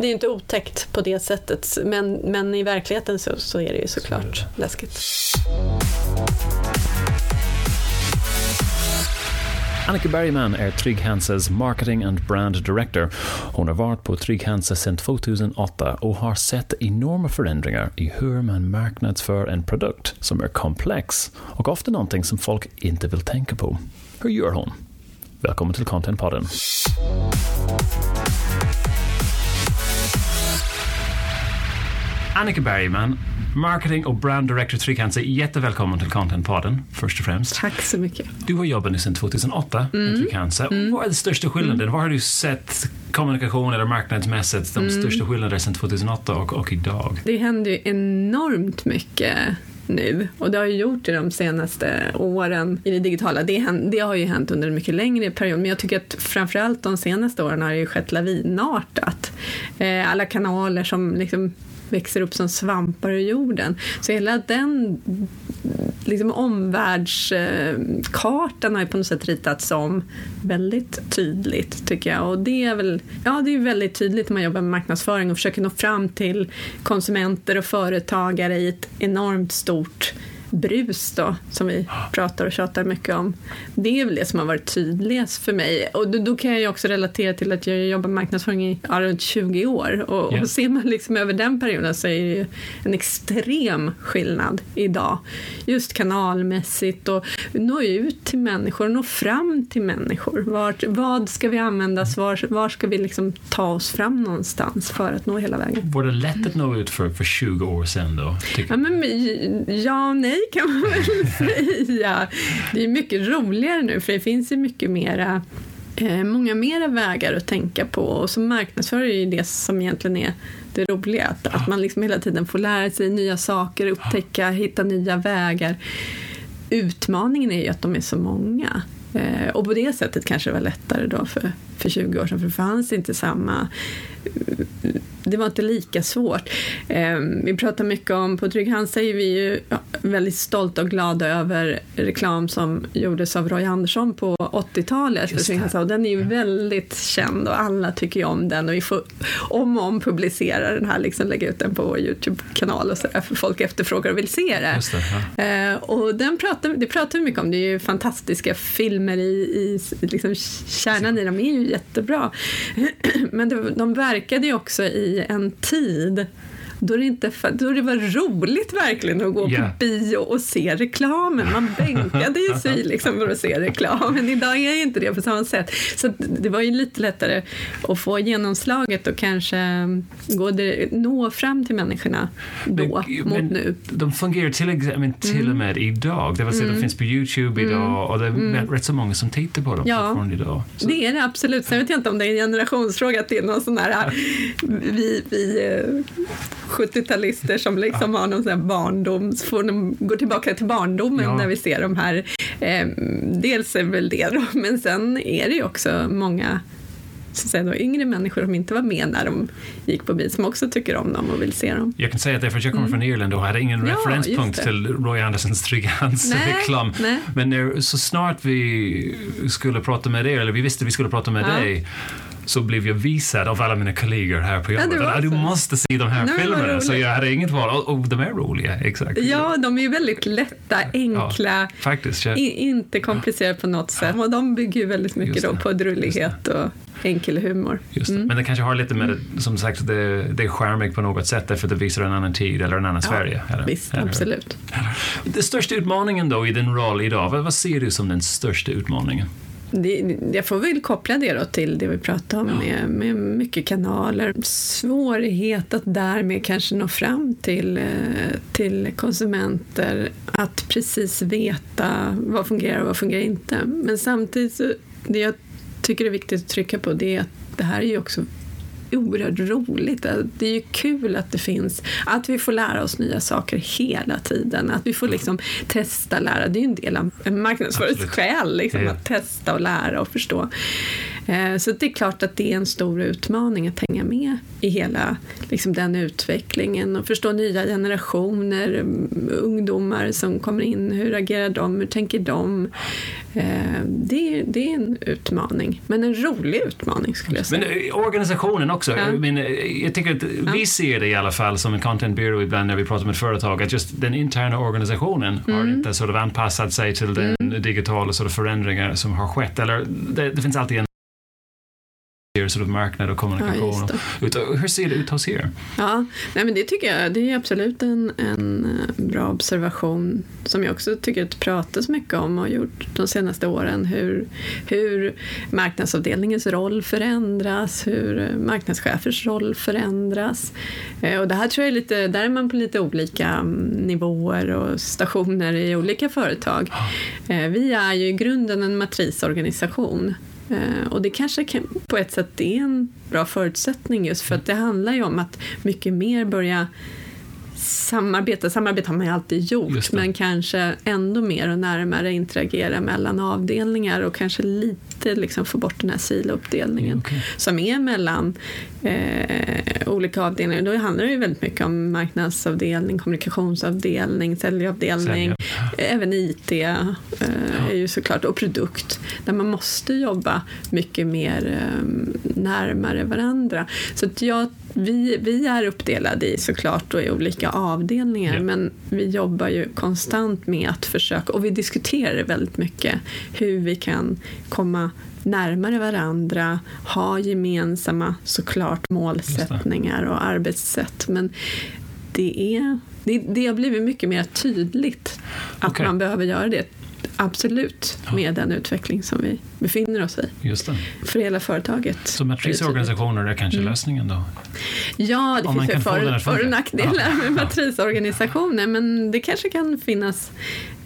det är inte otäckt på det sättet, men, men i verkligheten så, så är det ju såklart så läskigt. Annika Bergman är Trygg Hanses Marketing and Brand Director. Hon har varit på Trygg Hansa sedan 2008 och har sett enorma förändringar i hur man marknadsför en produkt som är komplex och ofta någonting som folk inte vill tänka på. Hur gör hon? Välkommen till Contentpodden. Annika Bergman, Marketing och Brand Director Trygg-Hansa. Jättevälkommen till Contentpodden, först och främst. Tack så mycket. Du har jobbat nu sedan 2008 mm. med Trygg-Hansa. Mm. Vad är den största skillnaden? Mm. Var har du sett kommunikation eller marknadsmässigt de mm. största skillnaderna sedan 2008 och, och idag? Det händer ju enormt mycket nu och det har ju gjort det de senaste åren i det digitala. Det, det, har ju hänt under en mycket längre period men jag tycker att framförallt de senaste åren har det ju skett lavinartat. Eh, alla kanaler som liksom växer upp som svampar ur jorden. Så hela den liksom omvärldskartan har ju på något sätt ritats om väldigt tydligt tycker jag. Och det är väl, ja det är väldigt tydligt när man jobbar med marknadsföring och försöker nå fram till konsumenter och företagare i ett enormt stort brus då, som vi pratar och tjatar mycket om. Det är väl det som har varit tydligast för mig. Och då, då kan jag ju också relatera till att jag jobbar med marknadsföring i ja, runt 20 år. Och, yeah. och ser man liksom över den perioden så är det ju en extrem skillnad idag. Just kanalmässigt och nå ut till människor, nå fram till människor. Vart, vad ska vi använda, var, var ska vi liksom ta oss fram någonstans för att nå hela vägen? Var det lätt att nå ut för, för 20 år sedan då? Ja, men, ja, nej kan man väl säga. Det är mycket roligare nu för det finns ju mycket mera eh, många mera vägar att tänka på och som marknadsförare är ju det som egentligen är det roliga. Att, att man liksom hela tiden får lära sig nya saker, upptäcka, hitta nya vägar. Utmaningen är ju att de är så många. Eh, och på det sättet kanske det var lättare då för, för 20 år sedan för det fanns inte samma det var inte lika svårt. Ehm, vi pratar mycket om, på Trygg Hansa är vi ju väldigt stolta och glada över reklam som gjordes av Roy Andersson på 80-talet och den är ju väldigt känd och alla tycker ju om den och vi får om och om publicera den här, liksom lägga ut den på vår Youtube-kanal och sådär för folk efterfrågar och vill se det. det ehm, och den pratar, det pratar vi mycket om, det är ju fantastiska filmer i, i liksom kärnan i dem är ju jättebra. Men det, de verkade ju också i en tid då det, inte, då det var roligt verkligen att gå yeah. på bio och se reklamen. Man bänkade ju sig liksom för att se reklamen. Idag är inte det på samma sätt. Så det var ju lite lättare att få genomslaget och kanske gå det, nå fram till människorna då men, mot men nu. De fungerar till, men, till mm. och med idag. Det vill säga, mm. de finns på Youtube idag mm. och det är mm. rätt så många som tittar på dem ja, fortfarande idag. Så. Det är det absolut. Sen vet jag inte om det är en generationsfråga till någon sån här vi, vi eh, 70-talister som liksom har någon sån här barndom, så får de gå tillbaka till barndomen ja. när vi ser de här. Eh, dels är väl det då, men sen är det ju också många så säga då, yngre människor som inte var med när de gick på bio som också tycker om dem och vill se dem. Jag kan säga att att jag kommer mm. från Irland och hade ingen ja, referenspunkt till Roy Andersons Trygg reklam. Men när, så snart vi skulle prata med dig, eller vi visste vi skulle prata med ja. dig så blev jag visad av alla mina kollegor här på jobbet. Ja, du måste se de här Nej, filmerna. Så jag hade inget val. Och, och de är roliga, exakt. Ja, de är ju väldigt lätta, enkla, ja, faktiskt, ja. inte komplicerade på något sätt. Och de bygger ju väldigt mycket då på drullighet och enkel humor. Just mm. Men det kanske har lite med det, som sagt, det, det är charmigt på något sätt därför att det visar en annan tid eller en annan ja, Sverige. Eller, visst, eller, absolut. Den största utmaningen då i din roll idag, vad, vad ser du som den största utmaningen? Det, jag får väl koppla det då till det vi pratade om ja. med, med mycket kanaler. Svårighet att därmed kanske nå fram till, eh, till konsumenter. Att precis veta vad fungerar och vad fungerar inte. Men samtidigt, så, det jag tycker är viktigt att trycka på det är att det här är ju också oerhört roligt. Det är ju kul att det finns, att vi får lära oss nya saker hela tiden. Att vi får liksom testa, lära. Det är ju en del av en marknadsföringssjäl, liksom, att testa och lära och förstå. Eh, så det är klart att det är en stor utmaning att hänga med i hela liksom, den utvecklingen och förstå nya generationer, mm, ungdomar som kommer in, hur agerar de, hur tänker de? Eh, det, det är en utmaning, men en rolig utmaning skulle jag säga. Men eh, organisationen också. Ja. Men, jag tycker att vi ser det i alla fall som en content bureau ibland när vi pratar med företag, att just den interna organisationen har Mm. inte sort of anpassat sig till den digitala sort of förändringar som har skett. Eller det, det finns alltid en sort of marknad och kommunikation. Ja, just Ut- hur ser det ut hos er? Ja, nej men det tycker jag det är absolut en, en eh, bra observation som jag också tycker att det pratas mycket om och har gjort de senaste åren. Hur, hur marknadsavdelningens roll förändras, hur eh, marknadschefers roll förändras. Eh, Och det här tror jag är lite, där är man på lite olika mm, nivåer och stationer i olika företag. Vi är ju i grunden en matrisorganisation Eh, och det kanske kan, på ett sätt är en bra förutsättning just för att det handlar ju om att mycket mer börja samarbeta. Samarbete har man ju alltid gjort men kanske ändå mer och närmare interagera mellan avdelningar och kanske lite liksom få bort den här silouppdelningen Okej. som är mellan eh, olika avdelningar. Då handlar det ju väldigt mycket om marknadsavdelning, kommunikationsavdelning, säljavdelning, Sälja. även IT eh, är ju såklart, och produkt, där man måste jobba mycket mer eh, närmare varandra. Så jag, vi, vi är uppdelade i såklart då i olika avdelningar, Ja. men vi jobbar ju konstant med att försöka, och vi diskuterar väldigt mycket hur vi kan komma närmare varandra, ha gemensamma såklart målsättningar och arbetssätt. Men det, är, det, det har blivit mycket mer tydligt att Okej. man behöver göra det. Absolut, med den utveckling som vi befinner oss i. Just det. För hela företaget. Så matrisorganisationer är kanske lösningen då? Ja, det Om finns ju för, för och nackdelar Ja. med matrisorganisationer men det kanske kan finnas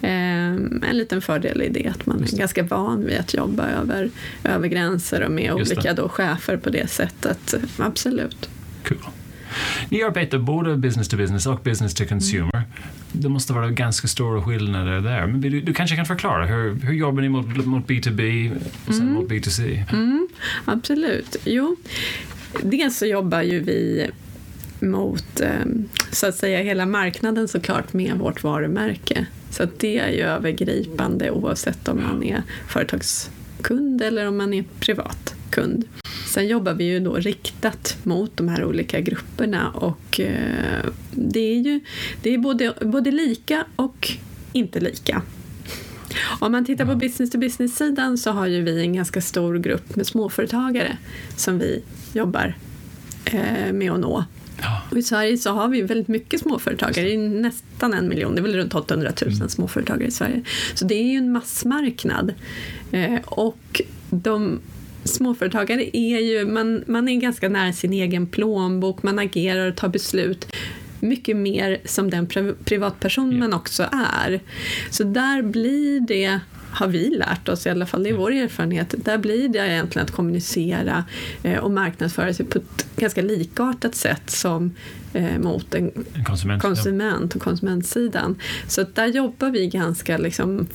eh, en liten fördel i det att man Just är det. ganska van vid att jobba över, över gränser och med Just det. olika då chefer på det sättet. Absolut. Cool. Ni arbetar både business to business och business to consumer. Det måste vara ganska stora skillnader där. Men du, du kanske kan förklara, hur, hur jobbar ni mot, mot B2B och sen mot B2C? Mm, absolut. Jo, dels så jobbar ju vi mot eh, så att säga hela marknaden såklart med vårt varumärke. Så det är ju övergripande oavsett om man är företagskund eller om man är privatkund. Sen jobbar vi ju då riktat mot de här olika grupperna och eh, det är ju det är både, både lika och inte lika. Om man tittar på business to business-sidan så har ju vi en ganska stor grupp med småföretagare som vi jobbar eh, med att nå. Ja. Och I Sverige så har vi väldigt mycket småföretagare, det är nästan en miljon, det är väl runt 800 000 småföretagare i Sverige. Så det är ju en massmarknad. Eh, och de småföretagare är ju, man, man är ganska nära sin egen plånbok, man agerar och tar beslut mycket mer som den pri- privatperson man också är. Så där blir det har vi lärt oss, i alla fall det är vår erfarenhet, där blir det egentligen att kommunicera eh, och marknadsföra sig på ett ganska likartat sätt som eh, mot en En konsument. konsument och konsumentsidan. Så där jobbar vi ganska liksom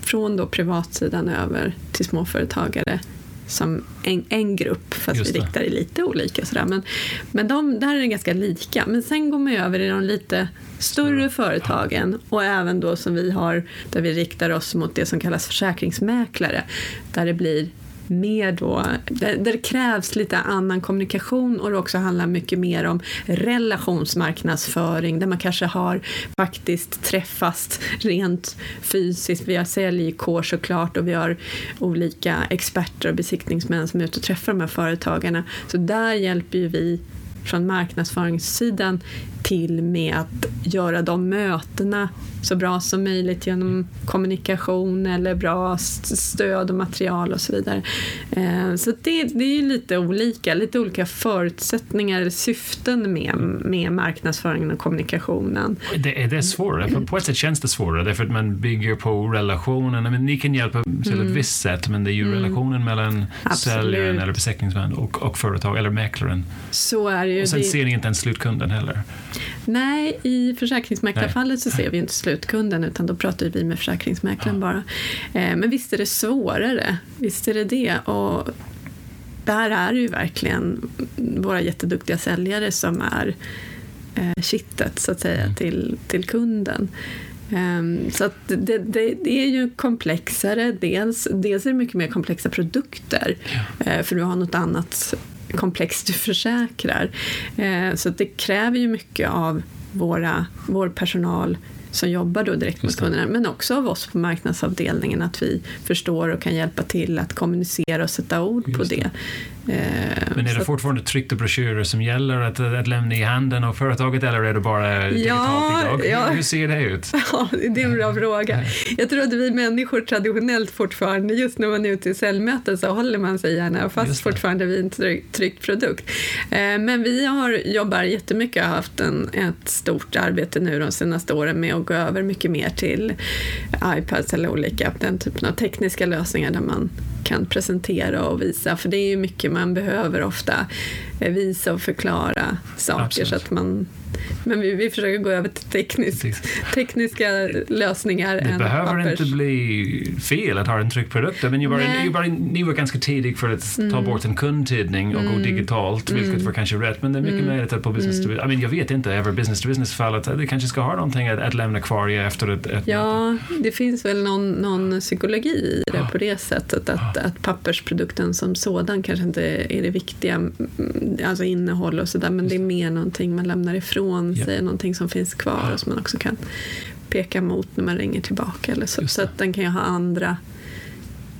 från då privatsidan över till småföretagare som en, en grupp, fast Just vi riktar det lite olika. Sådär. Men, men de, där är det ganska lika. Men sen går man över i de lite större företagen och även då som vi har, där vi riktar oss mot det som kallas försäkringsmäklare, där det blir mer då, där, där det krävs lite annan kommunikation och det också handlar mycket mer om relationsmarknadsföring där man kanske har faktiskt träffats rent fysiskt. Vi har säljkår såklart och vi har olika experter och besiktningsmän som är ute och träffar de här företagarna. Så där hjälper ju vi från marknadsföringssidan till med att göra de mötena så bra som möjligt genom kommunikation eller bra st- stöd och material och så vidare. Eh, Så det, det är ju lite olika, lite olika förutsättningar eller syften med, med marknadsföringen och kommunikationen. Det, är det svårare? På, på ett sätt känns det svårare därför att man bygger på relationen. Men ni kan hjälpa till ett visst sätt men det är ju relationen mellan Mm. Absolut. säljaren eller besiktningsman och, och företag eller mäklaren. Så är det ju. Och sen det, ser ni inte ens slutkunden heller. Nej, i försäkringsmäklarfallet så ser vi inte slutkunden utan då pratar vi med försäkringsmäklaren bara. Eh, Men visst är det svårare, visst är det det. Och där är det ju verkligen våra jätteduktiga säljare som är eh, kittet så att säga Mm. till, till kunden. Ehm, Så det, det, det är ju komplexare. Dels, dels är det mycket mer komplexa produkter eh, för du har något annat komplext du försäkrar. Så det kräver ju mycket av våra, vår personal som jobbar då direkt med kunderna, men också av oss på marknadsavdelningen, att vi förstår och kan hjälpa till att kommunicera och sätta ord på Just det. det. Eh, Men är det fortfarande tryckta broschyrer som gäller att, att lämna i handen av företaget eller är det bara digitalt idag? ja. Hur ser det ut? Ja, det är en bra fråga. Jag tror att vi människor traditionellt fortfarande, just när man är ute i säljmöten så håller man sig gärna fast fortfarande vid en tryck, tryckt produkt. Eh, Men vi har, jobbar jättemycket och har haft en, ett stort arbete nu de senaste åren med att gå över mycket mer till iPads eller olika, den typen av tekniska lösningar där man kan presentera och visa. För det är ju mycket man behöver ofta eh, visa och förklara saker. Absolut. Så att man, men vi, vi försöker gå över till teknisk, tekniska lösningar Det behöver pappers. inte bli fel att ha en tryckt produkt. Men ni var, ni var, ni var ganska tidig för att ta bort en kundtidning och gå digitalt, vilket var kanske rätt. Men det är mycket möjligt att på business to business, I mean, jag vet inte, över business to business-fallet, det kanske ska ha någonting att, att lämna kvar efter ett, ett möte. Ja, det finns väl någon, någon psykologi i det Ja. på det sättet att, att pappersprodukten som sådan kanske inte är det viktiga, mm, alltså innehåll och sådär, men det är mer någonting man lämnar ifrån Ja. sig, någonting som finns kvar och som man också kan peka mot när man ringer tillbaka. Eller så. Så att den kan ju ha andra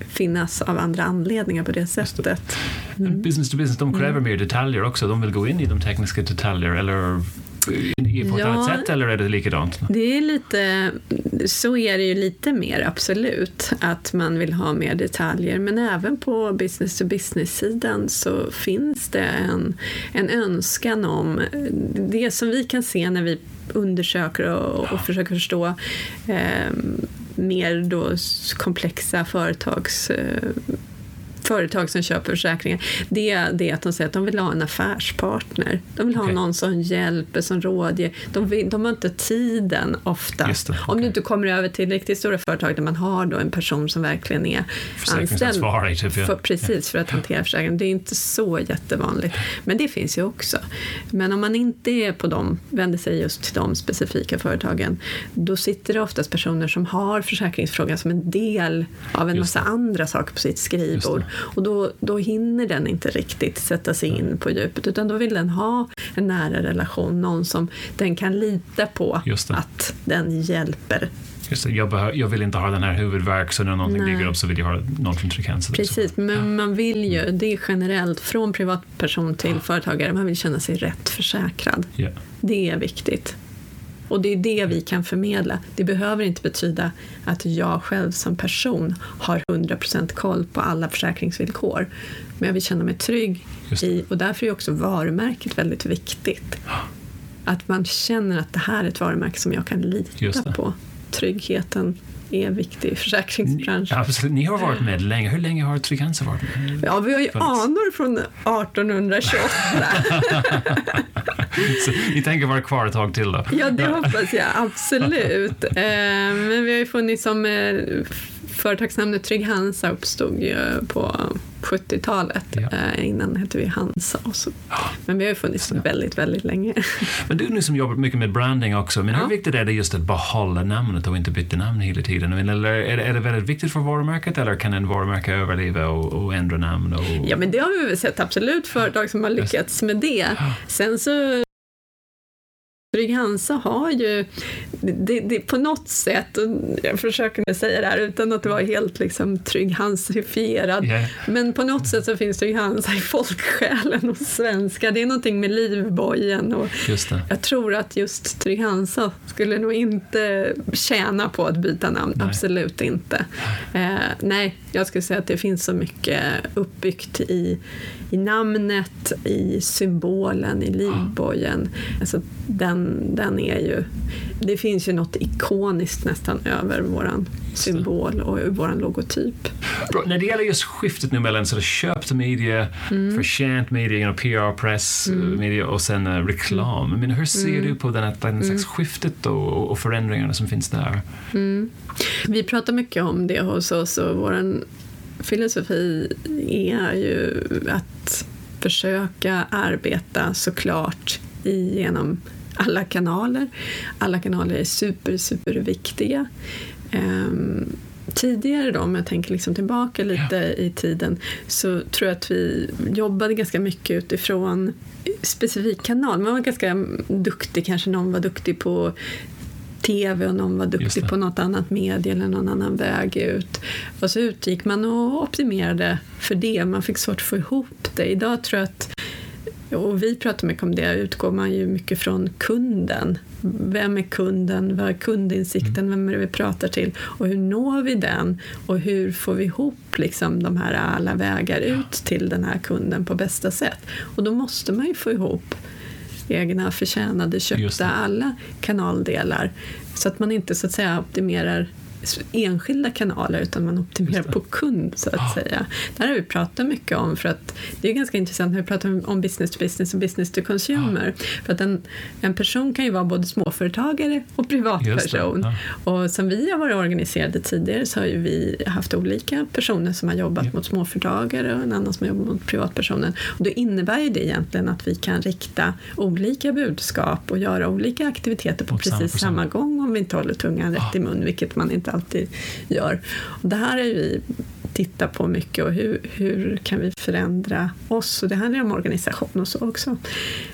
finnas av andra anledningar på det sättet. Men Business to business, de Mm. kräver mer detaljer också. De vill gå in i de tekniska detaljer eller på ett Ja. annat sätt eller är det likadant? Det är lite, så är det ju lite mer absolut, att man vill ha mer detaljer. Men även på business to business-sidan så finns det en, en önskan om det som vi kan se när vi undersöker och, och försöker förstå eh, mer då komplexa företags eh, företag som köper försäkringar, det är det att de säger att de vill ha en affärspartner. De vill ha Okej. någon som hjälper, som rådger. De, vill, de har inte tiden ofta. Det, Om okej. du inte kommer över till riktigt stora företag där man har då en person som verkligen är anställd. Typ. Ja. För, precis, för att hantera försäkringen. Det är inte så jättevanligt. Men det finns ju också. Men om man inte är på dem, vänder sig just till de specifika företagen, då sitter det oftast personer som har försäkringsfrågan som en del av en massa andra saker på sitt skrivbord. Och då, då hinner den inte riktigt sätta sig in på djupet, utan då vill den ha en nära relation, någon som den kan lita på att den hjälper jag, behö- jag vill inte ha den här huvudvärk så när någonting Nej. dyker upp så vill jag ha någon från Trygg-Hansa. Precis, men man vill ju, det är generellt från privatperson till företagare, man vill känna sig rätt försäkrad. Ja. Det är viktigt. Och det är det vi kan förmedla. Det behöver inte betyda att jag själv som person har 100% koll på alla försäkringsvillkor. Men jag vill känna mig trygg i, och därför är också varumärket väldigt viktigt. Att man känner att det här är ett varumärke som jag kan lita på. Tryggheten är viktig i försäkringsbranschen. Absolut. Ni har varit med länge. Hur länge har Trygg-Hansa varit med? Ja, vi har ju Funnits. anor från 1828. Så ni tänker vara kvar ett tag till då? Ja, det hoppas jag absolut. Eh, Men vi har ju funnits som eh, företagsnamnet Trygg Hansa uppstod ju på 70-talet. Ja. Eh, Innan hette vi Hansa. Och så. Men vi har ju funnits väldigt, väldigt länge. Men du nu som jobbar mycket med branding också, men Ja. hur viktigt är det just att behålla namnet och inte byta namn hela tiden? Men Eller är det, är det väldigt viktigt för varumärket eller kan en varumärke överleva och, och ändra namn? Och... Ja, men det har vi väl sett absolut företag som har lyckats med det. Sen så Trygg Hansa har ju det, det, på något sätt, och jag försöker nu säga det här utan att vara helt liksom Trygg Hansifierad, Ja. men på något sätt så finns Trygg Hansa i folksjälen hos svenskar. Det är någonting med livbojen och jag tror att just Trygg Hansa skulle nog inte tjäna på att byta namn, Nej. absolut inte. Eh, nej, jag skulle säga att det finns så mycket uppbyggt i, i namnet, i symbolen, i livbojen. Alltså, den, den är ju, det finns ju något ikoniskt nästan över våran symbol och våran logotyp. Bra. När det gäller just skiftet nu mellan så köpt media, Mm. förtjänt media, you know, PR, press, eh, media och sen eh, reklam. Men hur ser Mm. du på den, här- den slags skiftet och, och förändringarna som finns där? Vi pratar mycket om det hos oss och vår filosofi är ju att försöka arbeta såklart genom alla kanaler. Alla kanaler är super, super viktiga. Um, tidigare då, om jag tänker liksom tillbaka lite ja. i tiden, så tror jag att vi jobbade ganska mycket utifrån specifik kanal. Man var ganska duktig, kanske någon var duktig på TV och någon var duktig på något annat medie eller någon annan väg ut. Och så utgick man och optimerade för det. Man fick svårt att få ihop det. Idag tror jag att och vi pratar mycket om det, utgår man ju mycket från kunden. Vem är kunden? Vad är kundinsikten? Mm. Vem är det vi pratar till? Och hur når vi den? Och hur får vi ihop liksom de här alla vägar ut till den här kunden på bästa sätt? Och då måste man ju få ihop egna förtjänade, köpta, alla kanaldelar. Så att man inte så att säga optimerar enskilda kanaler utan man optimerar på kund så att ja. säga. Det här har vi pratat mycket om för att det är ganska intressant när vi pratar om business to business och business to consumer. Ja. För att en, en person kan ju vara både småföretagare och privatperson. Ja. Och som vi har varit organiserade tidigare så har ju vi haft olika personer som har jobbat mot småföretagare och en annan som har jobbat mot privatpersonen. Och då innebär ju det egentligen att vi kan rikta olika budskap och göra olika aktiviteter på precis samma, samma gång om vi inte håller tungan rätt i mun, vilket man inte alltid gör. Och det här har vi tittat på mycket och hur, hur kan vi förändra oss? Och det handlar om organisation och så också.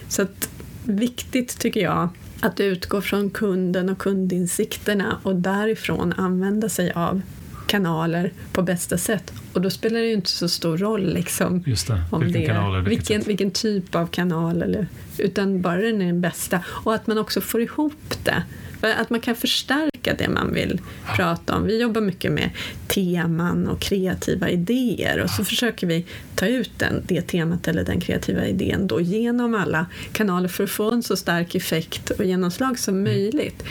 Så att, viktigt tycker jag att utgå från kunden och kundinsikterna och därifrån använda sig av kanaler på bästa sätt. Och då spelar det ju inte så stor roll liksom, det. om vilken, det, kanal vilken, vilken typ av kanal, eller, utan bara den är den bästa. Och att man också får ihop det att man kan förstärka det man vill prata om. Vi jobbar mycket med teman och kreativa idéer och så försöker vi ta ut den, det temat eller den kreativa idén då genom alla kanaler för att få en så stark effekt och genomslag som mm. möjligt.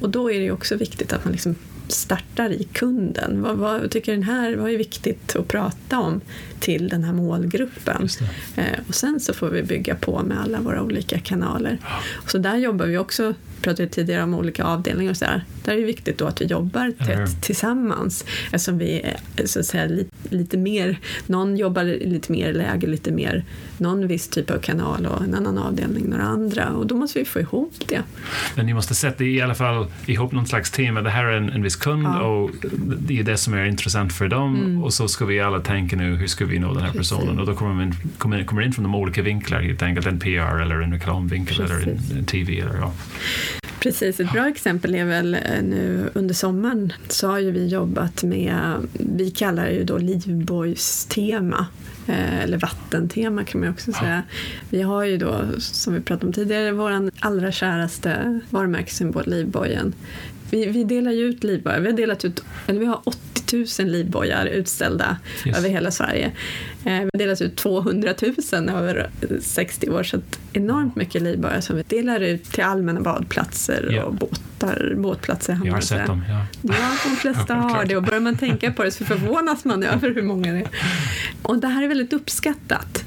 Och då är det också viktigt att man liksom startar i kunden. Vad, vad, tycker den här, vad är viktigt att prata om till den här målgruppen? Eh, och sen så får vi bygga på med alla våra olika kanaler. Så där jobbar vi också pratade tidigare om olika avdelningar och så där. Där är det viktigt då att vi jobbar tätt mm. tillsammans eftersom vi är så att säga, lite, lite mer, någon jobbar lite mer läge, lite mer någon viss typ av kanal och en annan avdelning några andra och då måste vi få ihop det. Men ni måste sätta i alla fall ihop någon slags tema. Det här är en, en viss kund ja. och det är det som är intressant för dem mm. och så ska vi alla tänka nu hur ska vi nå den här Precis. personen och då kommer man in, kommer, kommer in från de olika vinklar helt enkelt, en PR eller en reklamvinkel Precis. eller en, en TV. Eller, ja. Precis, ett bra exempel är väl eh, nu under sommaren så har ju vi jobbat med, vi kallar det ju då livbojstema eh, eller vattentema kan man också säga. Vi har ju då, som vi pratade om tidigare, vår allra käraste varumärkessymbol, livbojen. Vi, vi delar ju ut livbojar, vi har delat ut, eller vi har 80 000 livbojar utställda yes. över hela Sverige. Eh, vi har delat ut 200 000 över 60 år, så enormt mycket livbojar som vi delar ut till allmänna badplatser yeah. och båtar, båtplatser. Jag har sett dem, ja. Ja, de flesta har det och börjar man tänka på det så förvånas man över hur många det är. Och det här är väldigt uppskattat.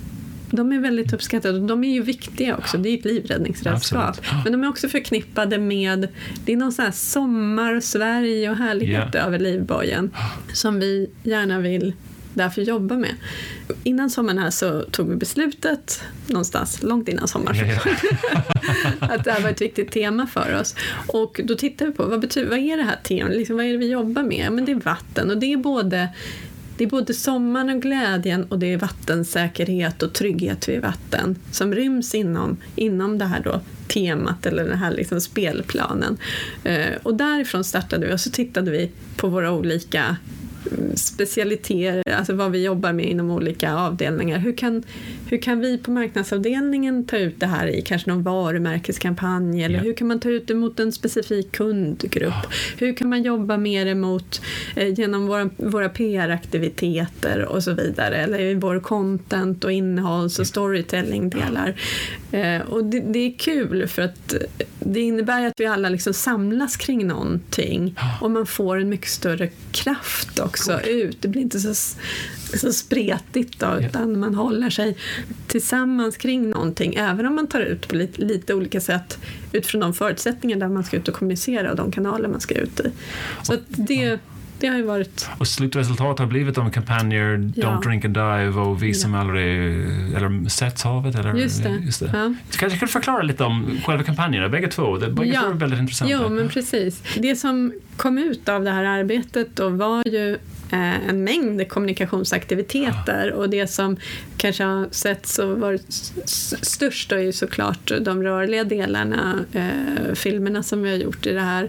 De är väldigt uppskattade och de är ju viktiga också. Det är ett livräddningsredskap. Men de är också förknippade med, det är någon sån här sommar, Sverige och härlighet yeah. över livbojen som vi gärna vill därför jobba med. Innan sommaren här så tog vi beslutet, någonstans långt innan sommaren, att det här var ett viktigt tema för oss. Och då tittade vi på vad, betyder, vad är det här temat, liksom, vad är det vi jobbar med? Men det är vatten och det är både det är både sommaren och glädjen och det är vattensäkerhet och trygghet vid vatten som ryms inom, inom det här då temat eller den här liksom spelplanen. Eh, och därifrån startade vi och så tittade vi på våra olika specialiteter, alltså vad vi jobbar med inom olika avdelningar. Hur kan, hur kan vi på marknadsavdelningen ta ut det här i kanske någon varumärkeskampanj eller yeah. hur kan man ta ut det mot en specifik kundgrupp? Hur kan man jobba mer emot eh, genom våra, våra PR-aktiviteter och så vidare eller i vår content och innehålls och storytelling-delar. Eh, och det, det, är kul för att det innebär att vi alla liksom samlas kring någonting och man får en mycket större kraft också ut. Det blir inte så, så spretigt då, utan man håller sig tillsammans kring någonting även om man tar ut på lite, lite olika sätt utifrån de förutsättningar där man ska ut och kommunicera och de kanaler man ska ut i. Så det det har ju varit... Och slutresultatet har blivit de kampanjer Ja. Don't drink and dive och Vi som aldrig eller sett havet. Eller, Just det. Just det. Ja. Du kanske kan förklara lite om själva kampanjerna, bägge två. Det, bägge Ja. två är väldigt intressanta. Jo, men precis. Det som kom ut av det här arbetet då var ju eh, en mängd kommunikationsaktiviteter och det som kanske har setts och varit störst är ju såklart de rörliga delarna, eh, filmerna som vi har gjort i det här.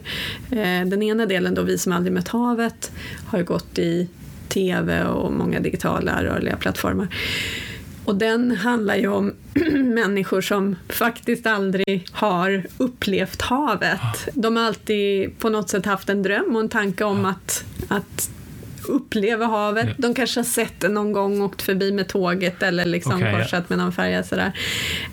Eh, den ena delen då, Vi som aldrig mött havet, har ju gått i tv och många digitala rörliga plattformar. Och den handlar ju om människor som faktiskt aldrig har upplevt havet. De har alltid på något sätt haft en dröm och en tanke om att, att uppleva havet. Ja. De kanske har sett det någon gång, åkt förbi med tåget eller liksom ja. korsat med någon färja. Sådär.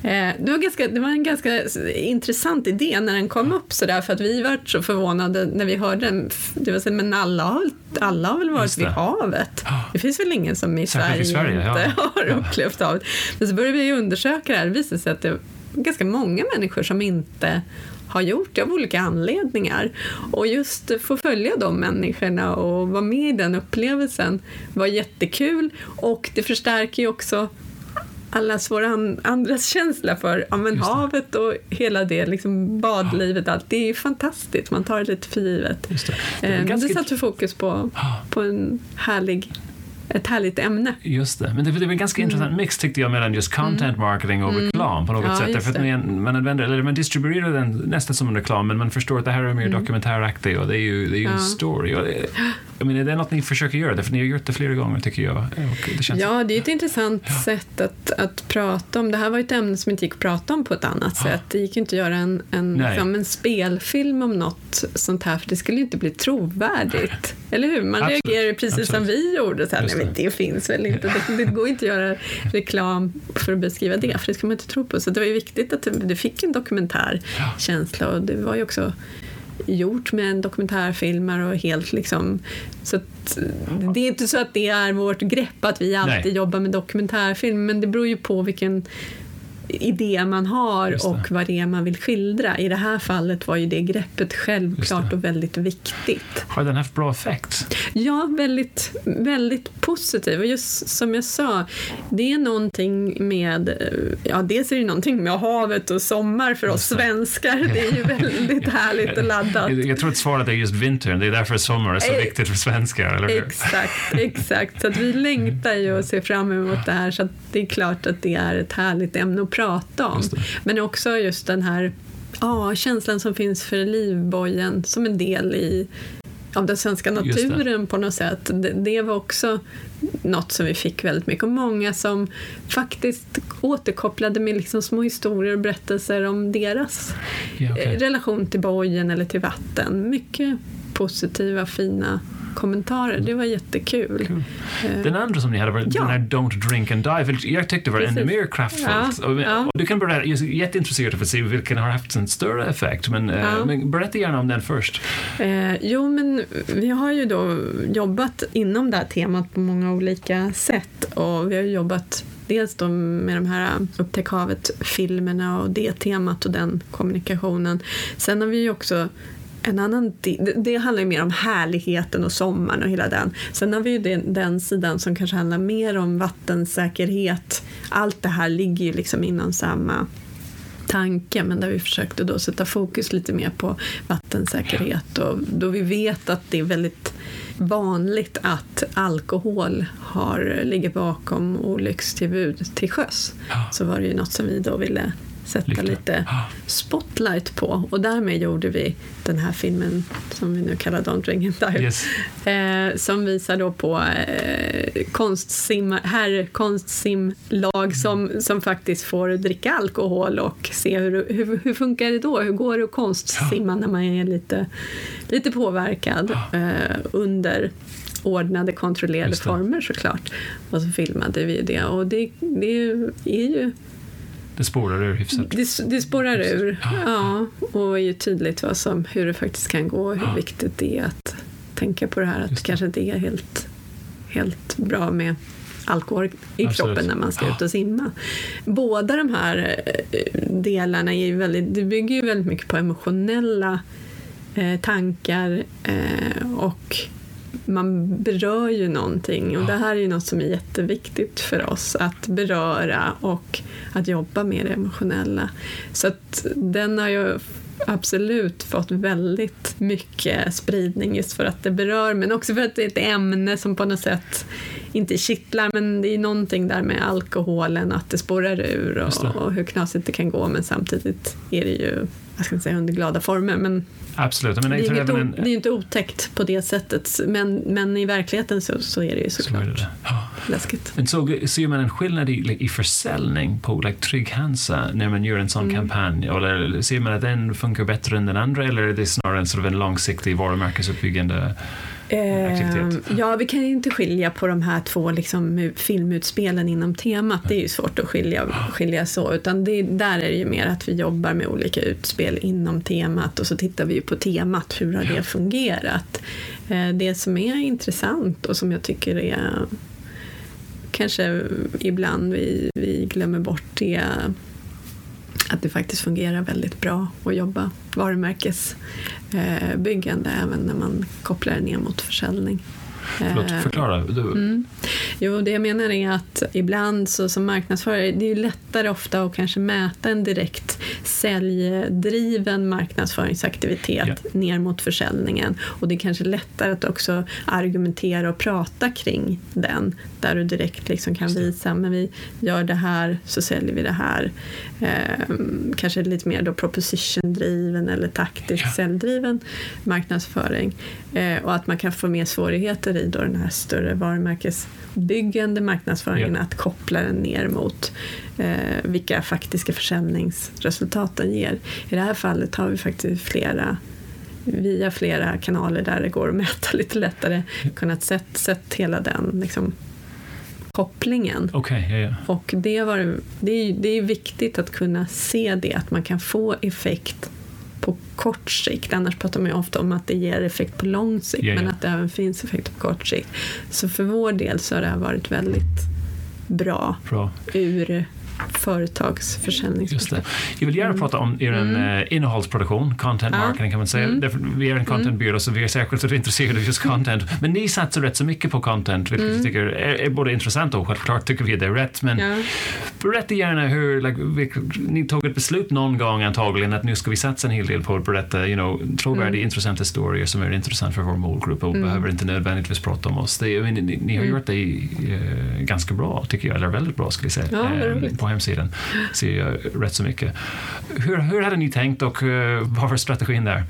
Eh, det, var ganska, det var en ganska intressant idé när den kom upp sådär för att vi var så förvånade när vi hörde den. Det var så, men alla har, alla har väl varit vid havet? Ja. Det finns väl ingen som i Sverige, i Sverige, inte ja. har upplevt havet. Men så började vi undersöka det här. Det visade sig att det är ganska många människor som inte har gjort av olika anledningar. Och just få följa de människorna och vara med i den upplevelsen var jättekul och det förstärker ju också allas vår an, andras känsla för ja, men havet och hela det liksom badlivet. Allt. Det är ju fantastiskt, man tar det lite för givet. Det. Det Eh, ganska- Det satte fokus på, på en härlig, ett härligt ämne. Just det, men det, det var en ganska intressant mix tyckte jag mellan just content marketing och reklam på något Mm. Ja, sätt. Därför att man, man, använder, eller man distribuerar den nästan som en reklam, men man förstår att det här är mer dokumentäraktigt och det är ju, det är ju en Mm. Ja. story. Och det, jag menar, det är något ni försöker göra, därför ni har gjort det flera gånger tycker jag. Det Ja, det är ett intressant sätt att, att prata om. Det här var ett ämne som inte gick att prata om på ett annat sätt. Det gick inte att göra en, en, Nej. liksom en spelfilm om något sånt här, för det skulle ju inte bli trovärdigt. Eller hur? Man Absolut. reagerar precis som Absolut. vi gjorde. Så här, nej, men det finns väl inte. Det, går inte att göra reklam för att beskriva det, för det ska man inte tro på. Så det var ju viktigt att det fick en dokumentär Ja. känsla och det var ju också gjort med en dokumentärfilmer och helt liksom så att, det är inte så att det är vårt grepp att vi alltid Nej. jobbar med dokumentärfilm men det beror ju på vilken idé man har och vad det är man vill skildra. I det här fallet var ju det greppet självklart det. och väldigt viktigt. Har den haft bra effekt? Ja, väldigt, väldigt positiv. Och just som jag sa, det är någonting med, ja dels är det någonting med havet och sommar för oss svenskar. Det är ju väldigt härligt och laddat. Jag, tror att svaret är just vintern, det är därför sommar är så Eh, viktigt för svenskar, eller hur? Exakt, exakt. Så att vi längtar ju och ser fram emot det här. Så att det är klart att det är ett härligt ämne prata om. Men också just den här ja, känslan som finns för livbojen som en del i av den svenska naturen på något sätt. Det, det var också något som vi fick väldigt mycket. Och många som faktiskt återkopplade med liksom små historier och berättelser om deras Ja, okej. eh, relation till bojen eller till vatten. Mycket positiva, fina kommentarer. Det var jättekul. Kul. Eh, Den andra som ni hade var Ja. den här Don't drink and dive. Jag tyckte det var Precis. ännu mer kraftfullt. Ja, ja. du kan berätta, jag är jätteintresserad av att se vilken har haft en större effekt. Men, eh, men berätta gärna om den först. Eh, jo, men vi har ju då jobbat inom det här temat på många olika sätt och vi har jobbat dels då med de här Upptäck havet-filmerna och det temat och den kommunikationen. Sen har vi ju också en annan det, det handlar ju mer om härligheten och sommaren och hela den. Sen har vi ju den, den sidan som kanske handlar mer om vattensäkerhet. Allt det här ligger ju liksom inom samma tanke men där vi försökte då sätta fokus lite mer på vattensäkerhet och då vi vet att det är väldigt vanligt att alkohol har, ligger bakom olyckstillbud till sjöss så var det ju något som vi då ville sätta Lyfta. lite spotlight på och därmed gjorde vi den här filmen som vi nu kallar Don't Drink and Dive Yes. Eh, som visar då på eh, konstsim, herrkonstsimlag som, som faktiskt får dricka alkohol och se hur, hur, hur funkar det då? Hur går det att konstsimma när man är lite, lite påverkad eh, under ordnade, kontrollerade former såklart. Och så filmade vi det och det, det är ju Det spårar ur hyfsat. det, det spårar ur, ja, och är ju tydligt vad som, hur det faktiskt kan gå och hur Ja. viktigt det är att tänka på det här att Just det kanske inte är helt, helt bra med alkohol i Absolut. kroppen när man ska Ja. ut och simma. Båda de här eh, delarna är ju väldigt, det bygger ju väldigt mycket på emotionella eh, tankar eh, och man berör ju någonting. Och det här är ju något som är jätteviktigt för oss att beröra och att jobba med det emotionella. Så att den har ju absolut fått väldigt mycket spridning just för att det berör men också för att det är ett ämne som på något sätt inte kittlar. Men det är någonting där med alkoholen att det spårar ur och, och hur knasigt det kan gå. Men samtidigt är det ju jag ska inte säga under glada former, men Absolut. Men det, är inget en... det är inte otäckt på det sättet, men, men i verkligheten så, så är det ju såklart så det. Ja. läskigt. Men så ser man en skillnad i, i försäljning på like, Trygg Hansa när man gör en sån mm. kampanj? Eller ser man att den funkar bättre än den andra eller är det snarare en, sort of en långsiktig varumärkesuppbyggande Aktivitet. Ja, vi kan inte skilja på de här två liksom, filmutspelen inom temat. Det är ju svårt att skilja, skilja så. Utan det, där är det ju mer att vi jobbar med olika utspel inom temat och så tittar vi ju på temat. Hur har det fungerat? Eh, det som är intressant och som jag tycker är kanske ibland vi, vi glömmer bort är att det faktiskt fungerar väldigt bra att jobba varumärkesbyggande eh, även när man kopplar det ner mot försäljning. Förlåt, eh, förklara. Du... Mm. Jo, det jag menar är att ibland så som marknadsförare, det är ju lättare ofta att kanske mäta en direkt säljdriven marknadsföringsaktivitet yeah. ner mot försäljningen och det är kanske lättare att också argumentera och prata kring den där du direkt liksom kan visa men vi gör det här så säljer vi det här. Eh, kanske lite mer då proposition-driven eller taktisk yeah. säljdriven marknadsföring eh, och att man kan få mer svårigheter i då den här större varumärkesbyggande marknadsföringen yeah. att koppla den ner mot eh, vilka faktiska försäljningsresultaten ger. I det här fallet har vi faktiskt flera via flera kanaler där det går att mäta lite lättare kunnat sett, sett hela den liksom, kopplingen. Okay, yeah, yeah. Och det, var, det, är, det är viktigt att kunna se det, att man kan få effekt på kort sikt. Annars pratar man ju ofta om att det ger effekt på lång sikt, yeah, men att det även finns effekt på kort sikt. Så för vår del så har det här varit väldigt bra, bra. ur företagsförsäljningsperspektiv. Jag vill gärna mm. prata om er mm. uh, innehållsproduktion, content ja. marketing kan man säga. Mm. Vi är en contentbyrå mm. så vi är särskilt intresserade av just content. Men ni satsar rätt så mycket på content, vilket mm. jag tycker är, är, både intressant och självklart tycker vi det är rätt. Men ja. berätta gärna hur, like, ni tog ett beslut någon gång antagligen att nu ska vi satsa en hel del på att berätta you know, trovärdiga, mm. intressanta historier som är intressanta för vår målgrupp och mm. behöver inte nödvändigtvis prata om oss. Det, ni, ni, ni har gjort det uh, ganska bra, tycker jag, eller väldigt bra skulle jag säga, ja, på hemsidan ser jag rätt så mycket. Hur, hur hade ni tänkt och uh, vad var strategin där?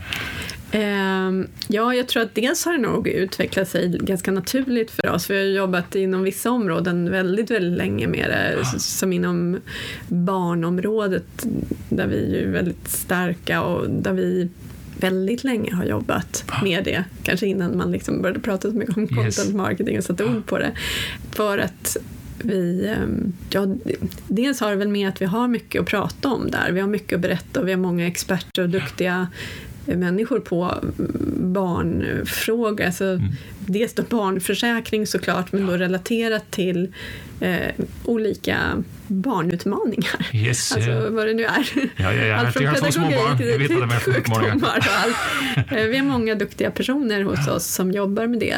Um, ja, jag tror att dels har det nog utvecklat sig ganska naturligt för oss. Vi har jobbat inom vissa områden väldigt, väldigt länge med det. Ah. Som inom barnområdet där vi är väldigt starka och där vi väldigt länge har jobbat ah. med det. Kanske innan man liksom började prata så mycket om content marketing och satte ord på det. För att vi, ehm, ja, dels har det väl med att vi har mycket att prata om där. Vi har mycket att berätta och vi har många experter och duktiga människor på barnfrågor. Alltså, mm. Dels då barnförsäkring såklart, men då relaterat till eh, olika barnutmaningar. Yes, alltså yeah. vad det nu är. Ja, ja, ja. Allt från pedagogik till, till sjukdomar och allt. Eh, vi har många duktiga personer hos oss som jobbar med det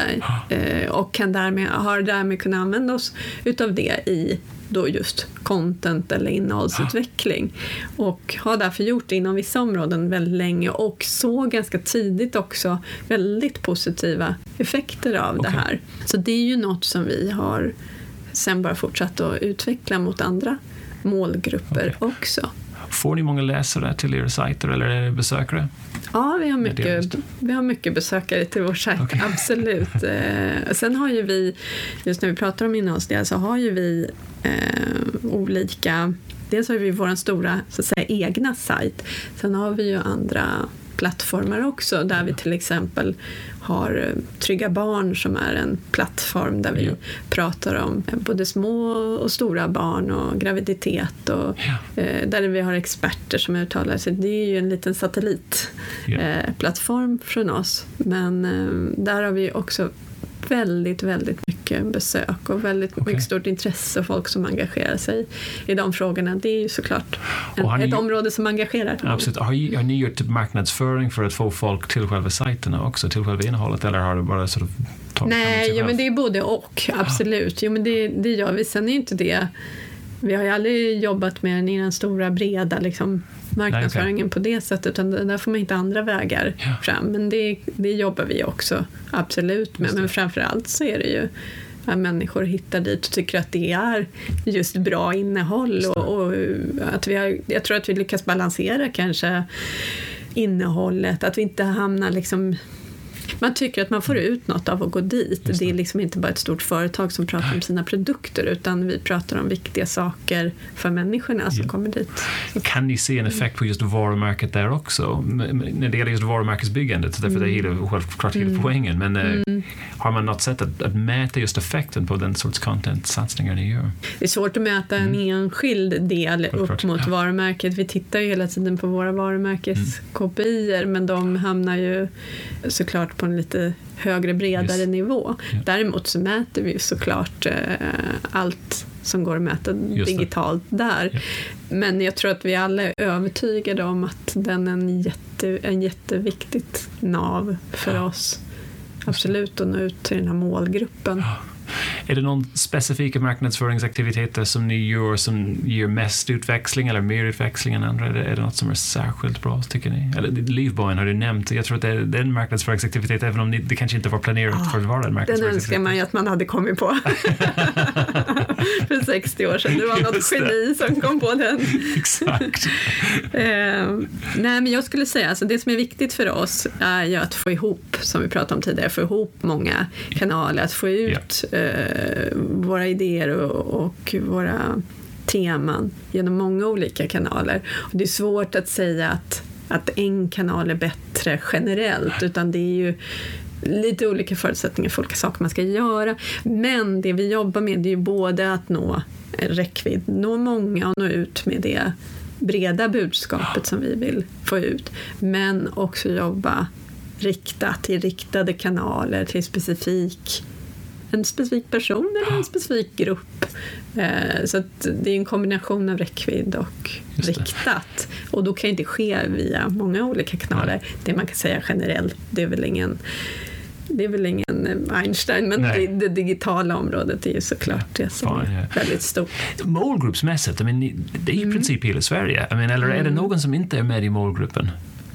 eh, och kan därmed, har därmed kunnat använda oss utav det i då just content eller innehållsutveckling. Och har därför gjort det inom vissa områden väldigt länge och såg ganska tidigt också väldigt positiva effekter av okay. det här. Så det är ju något som vi har sen bara fortsatt att utveckla mot andra målgrupper okay. också. Får ni många läsare till era sajter eller besökare? Ja, vi har mycket, vi har mycket besökare till vår sajt, okay. absolut. Eh, sen har ju vi, just när vi pratar om innehållsdel, så har ju vi eh, olika Dels har vi vår stora så att säga, egna sajt. Sen har vi ju andra plattformar också där vi till exempel har eh, Trygga Barn som är en plattform där vi ja. pratar om både små och stora barn och graviditet och ja. eh, där vi har experter som uttalar sig. Det är ju en liten satellitplattform ja. eh, från oss men eh, där har vi också väldigt, väldigt mycket besök och väldigt okay. mycket stort intresse och folk som engagerar sig i de frågorna. Det är ju såklart en, ett område som engagerar. Absolut. Har, har ni gjort marknadsföring för att få folk till själva sajterna också, till själva innehållet eller har det bara sort of Nej, jo, men det är både och, absolut. Jo, men det, det gör vi. Sen är inte det... Vi har ju aldrig jobbat med den i den stora, breda liksom, marknadsföringen Nej, på det sättet, utan där får man hitta andra vägar ja. fram. Men det, det jobbar vi också absolut med. Men framför allt så är det ju att människor hittar dit och tycker att det är just bra innehåll. Och, och, att vi har, jag tror att vi lyckas balansera kanske innehållet, att vi inte hamnar liksom man tycker att man får ut något av att gå dit. Det. det. är liksom inte bara ett stort företag som pratar om sina produkter utan vi pratar om viktiga saker för människorna som ja. kommer dit. Kan ni se en effekt på just varumärket där också? När det gäller just varumärkesbyggandet, därför mm. det är mm. självklart hela mm. poängen. Men eh, mm. har man något sätt att, att, mäta just effekten på den sorts content-satsningar ni gör? Det är svårt att mäta en mm. enskild del upp mot ja. varumärket. Vi tittar ju hela tiden på våra varumärkeskopior men de hamnar ju såklart på en lite högre, bredare yes. nivå. Yeah. Däremot så mäter vi såklart eh, allt som går att mäta digitalt där. Yeah. Men jag tror att vi alla är övertygade om att den är en, jätte, en jätteviktigt nav för ja. oss. Absolut att nå ut till den här målgruppen. Är det någon specifika marknadsföringsaktiviteter som ni gör som ger mest utväxling eller mer utväxling än andra? Är det, är det något som är särskilt bra, tycker ni? Eller Livbojen har du nämnt. Jag tror att det är, det är en marknadsföringsaktivitet, även om ni, det kanske inte var planerat oh, för att vara en marknadsföringsaktivitet. Den önskar man ju att man hade kommit på för 60 år sedan. Det var något Just geni det. som kom på den. Exakt. uh, nej, men jag skulle säga, alltså, det som är viktigt för oss är ju att få ihop, som vi pratade om tidigare, få ihop många kanaler, att få ut yeah eh, Eh, våra idéer och, och, våra teman genom många olika kanaler. Och det är svårt att säga att, att en kanal är bättre generellt, utan det är ju lite olika förutsättningar för olika saker man ska göra. Men det vi jobbar med är ju både att nå räckvidd, nå många och nå ut med det breda budskapet som vi vill få ut, men också jobba riktat till riktade kanaler, till specifik en specifik person eller en specifik grupp. Eh, så det är en kombination av räckvidd och riktat. Och då kan det inte ske via många olika kanaler. Det man kan säga generellt, det är väl ingen det är väl ingen Einstein, men det, det, digitala området är ju såklart det som Fine, är väldigt stort. Målgruppsmässigt, I mean, det är i mm. princip hela Sverige. I mean, eller är det mm. någon som inte är med i målgruppen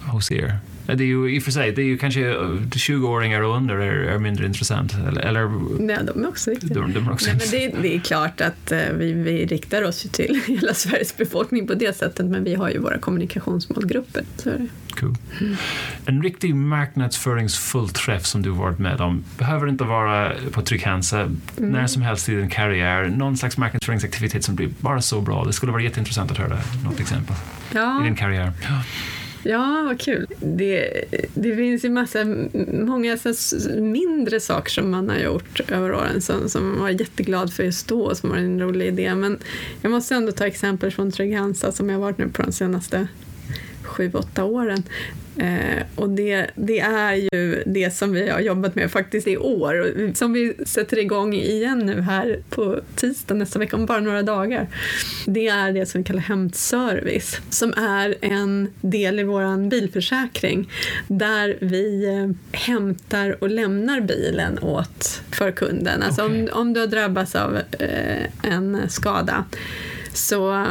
hos er? Det är ju i och för sig, det är ju kanske 20-åringar och under är, är, mindre intressant. Eller, eller, Nej, de är också viktiga. De, de är också Nej, men det, det, är klart att uh, vi, vi riktar oss till hela Sveriges befolkning på det sättet, men vi har ju våra kommunikationsmålgrupper. Så är det. Cool. Mm. En riktig marknadsföringsfull träff som du varit med om behöver inte vara på Trygg-Hansa mm. när som helst i din karriär. Någon slags marknadsföringsaktivitet som blir bara så bra. Det skulle vara jätteintressant att höra något exempel ja. i din karriär. Ja. Ja, vad kul. Det, det finns ju massa, många så mindre saker som man har gjort över åren som, som man var jätteglad för just då, som var en rolig idé. Men jag måste ändå ta exempel från Trygg-Hansa som jag varit nu på de senaste sju, åtta åren. Eh, och det, det, är ju det som vi har jobbat med faktiskt i år, som vi sätter igång igen nu här på tisdag nästa vecka, om bara några dagar. Det är det som vi kallar hämtservice, som är en del i vår bilförsäkring, där vi eh, hämtar och lämnar bilen åt för kunden. Alltså okay. om, om du har drabbats av eh, en skada så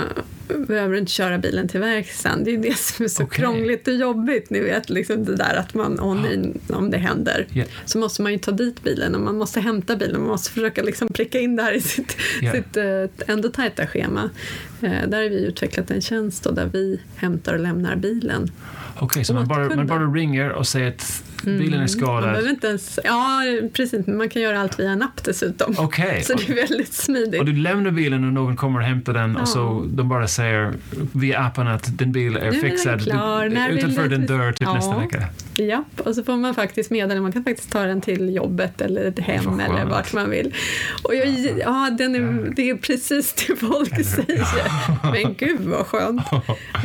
behöver inte köra bilen till verkstaden. Det är det som är så okay. krångligt och jobbigt. Ni vet, liksom det där att man, oh, nej, om det händer, yeah. så måste man ju ta dit bilen och man måste hämta bilen. Man måste försöka liksom pricka in det här i sitt, yeah. sitt uh, ändå tajta schema. Uh, där har vi utvecklat en tjänst där vi hämtar och lämnar bilen. Okej, okay, så man bara, man bara ringer och säger att bilen är skadad? Man inte ens, ja, precis. Man kan göra allt via en app dessutom. Okay. Så det är väldigt smidigt. Och du lämnar bilen och någon kommer och hämtar den ja. och så de bara säger via appen att din bil är nu fixad. Är klar. Du, utanför din dörr typ ja. nästa vecka. Ja, och så får man faktiskt meddela, man kan faktiskt ta den till jobbet eller hem eller vart man vill. Och jag, ja, den är, det är precis det folk säger. Men gud vad skönt.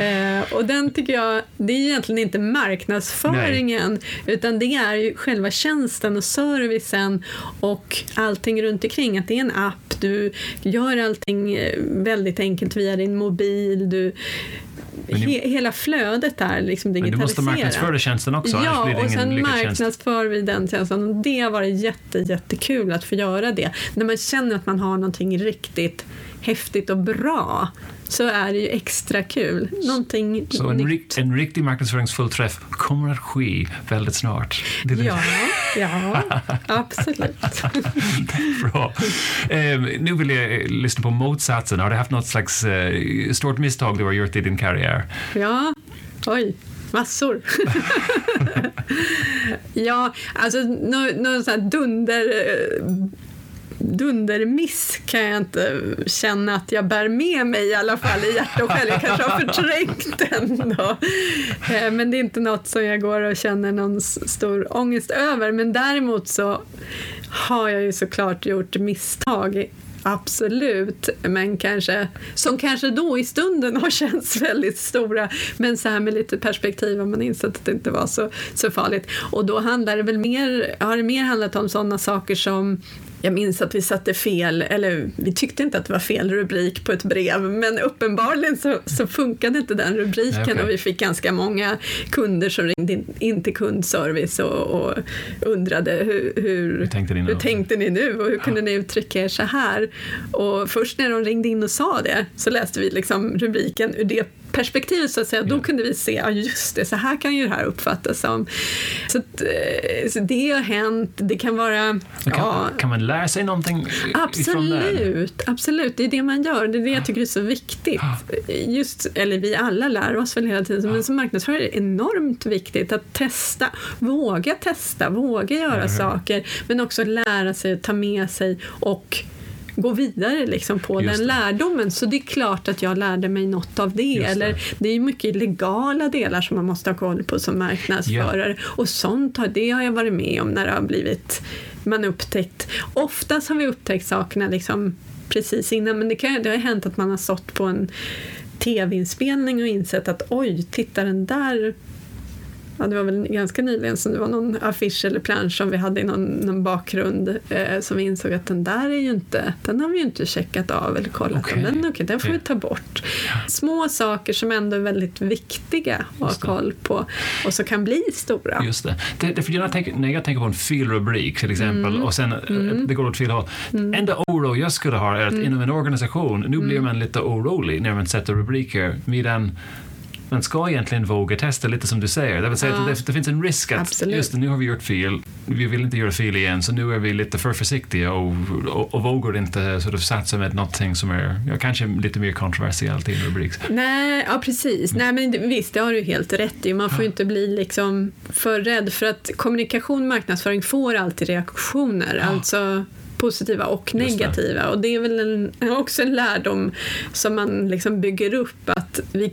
Eh, och den tycker jag, det är egentligen inte marknadsföringen Nej. utan det är ju själva tjänsten och servicen och allting runt omkring. Att det är en app, du gör allting eh, väldigt enkelt via din mobil, du he, hela flödet är liksom digitaliserat. Men du måste marknadsföra tjänsten också, Ja, och sen marknadsför vi den tjänsten. Det har varit jätte, jättekul att få göra det. När man känner att man har någonting riktigt häftigt och bra så är det ju extra kul. Någonting så en, rikt, en riktig marknadsföringsfull träff kommer att ske väldigt snart? ja, ja, absolut. Bra. Eh, nu vill jag lyssna på motsatsen. Har du haft något slags eh, stort misstag du har gjort i din karriär? Ja, oj. Massor. ja, alltså någon, någon sån här dunder eh, dundermiss kan jag inte känna att jag bär med mig i alla fall i hjärta och själ. Jag kanske har förträngt den då. Eh, men det är inte något som jag går och känner någon stor ångest över. Men däremot så har jag ju såklart gjort misstag Absolut, men kanske, som kanske då i stunden har känts väldigt stora. Men så här med lite perspektiv har man insett att det inte var så, så farligt. Och då handlar det väl mer, har det mer handlat om sådana saker som jag minns att vi satte fel, eller vi tyckte inte att det var fel rubrik på ett brev, men uppenbarligen så, så funkade inte den rubriken okay. och vi fick ganska många kunder som ringde in, in till kundservice och, och undrade hur, hur, hur, tänkte ni hur tänkte ni nu och hur ja. kunde ni uttrycka er så här? Och först när de ringde in och sa det så läste vi liksom rubriken ur det perspektivet så att säga, då kunde vi se, ja just det, så här kan ju det här uppfattas som. Så, att, eh, så det har hänt, det kan vara... Kan, ja, kan man lära sig någonting Absolut, absolut, det är det man gör, det är det jag tycker är så viktigt. Just, eller vi alla lär oss väl hela tiden, men som marknadsförare är det enormt viktigt att testa, våga testa, våga göra saker, men också lära sig, ta med sig och gå vidare liksom på Just den det. lärdomen. Så det är klart att jag lärde mig något av det. Just Eller, det. det är mycket legala delar som man måste ha koll på som marknadsförare. Yeah. Och sånt det har jag varit med om när det har blivit man upptäckt. Oftast har vi upptäckt sakerna liksom precis innan men det, kan, det har hänt att man har stått på en tv-inspelning och insett att oj, titta den där ja, det var väl ganska nyligen som det var någon affisch eller plansch som vi hade i någon, någon bakgrund eh, som vi insåg att den där är ju inte, den har vi ju inte checkat av eller kollat okay. den, okay, den får vi ta bort. Små saker som ändå är väldigt viktiga att ha koll på och som kan bli stora. Just det. det, det för jag tänker, när jag tänker på en felrubrik till exempel mm. och sen eh, mm. det går åt fel håll. Mm. Enda oro jag skulle ha är att mm. inom en organisation, nu blir mm. man lite orolig när man sätter rubriker medan man ska egentligen våga testa lite som du säger. Det vill säga ja. att det, finns en risk att Absolut. just nu har vi gjort fel, vi vill inte göra fel igen, så nu är vi lite för försiktiga och, och, och vågar inte sort of satsa med någonting som är ja, kanske lite mer kontroversiellt i en rubrik. Nej, ja precis. Nej, men visst, det har du helt rätt i. Man får ju inte bli liksom för rädd för att kommunikation och marknadsföring får alltid reaktioner. Alltså positiva och negativa. Det. Och det är väl en, också en lärdom som man liksom bygger upp att vi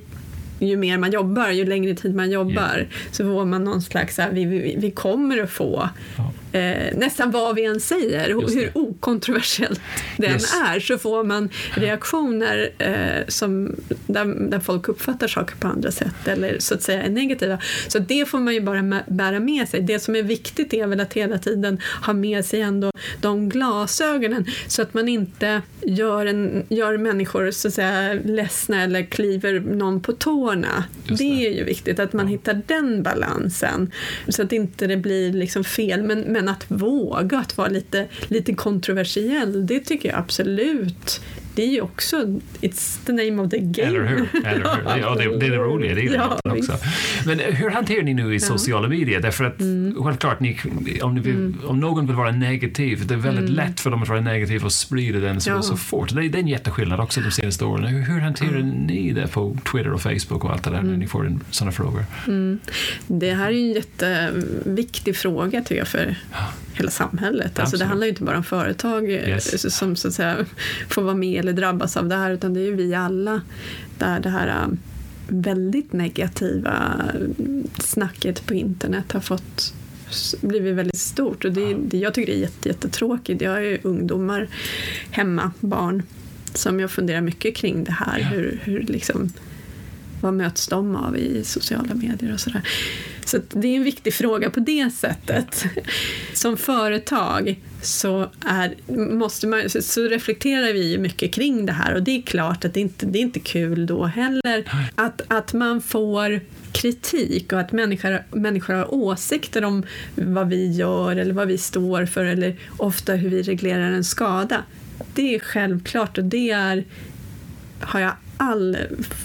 ju mer man jobbar, ju längre tid man jobbar, yeah. så får man någon slags, här, vi, vi, vi kommer att få ja eh, nästan vad vi än säger, hur okontroversiellt det yes. är, så får man reaktioner eh, som, där, där folk uppfattar saker på andra sätt eller så att säga är negativa. Så det får man ju bara bära med sig. Det som är viktigt är väl att hela tiden ha med sig ändå de glasögonen så att man inte gör, en, gör människor så att säga ledsna eller kliver någon på tårna. Det. det. är ju viktigt att man hittar den balansen så att inte det blir liksom fel. Men, men men att våga att vara lite, lite kontroversiell, det tycker jag absolut det är ju också it's the name of the game. Eller hur? Eller hur? Ja, det, det är det roliga, det är ja, det också. Men hur hanterar ni nu i sociala medier? Därför att mm. självklart, ni, om, ni vill, mm. om någon vill vara negativ, det är väldigt mm. lätt för dem att vara negativ och sprida den så, ja. så fort. Det, det är en jätteskillnad också de senaste åren. Hur, hur hanterar ni det på Twitter och Facebook och allt det där när mm. ni får sådana frågor? Mm. Det här är en jätteviktig fråga tycker jag för hela samhället. Alltså det handlar ju inte bara om företag eh, yes. som så att säga får vara med eller drabbas av det här utan det är ju vi alla där det här eh, väldigt negativa snacket på internet har fått blivit väldigt stort och det, det, jag tycker det är jätte, jättetråkigt. Jag har ju ungdomar hemma, barn, som jag funderar mycket kring det här. Hur, hur liksom, vad möts de av i sociala medier och sådär. Så det är en viktig fråga på det sättet. Som företag så, är, måste man, så reflekterar vi ju mycket kring det här och det är klart att det inte det är inte kul då heller att, att man får kritik och att människor, människor har åsikter om vad vi gör eller vad vi står för eller ofta hur vi reglerar en skada. Det är självklart och det är, har jag all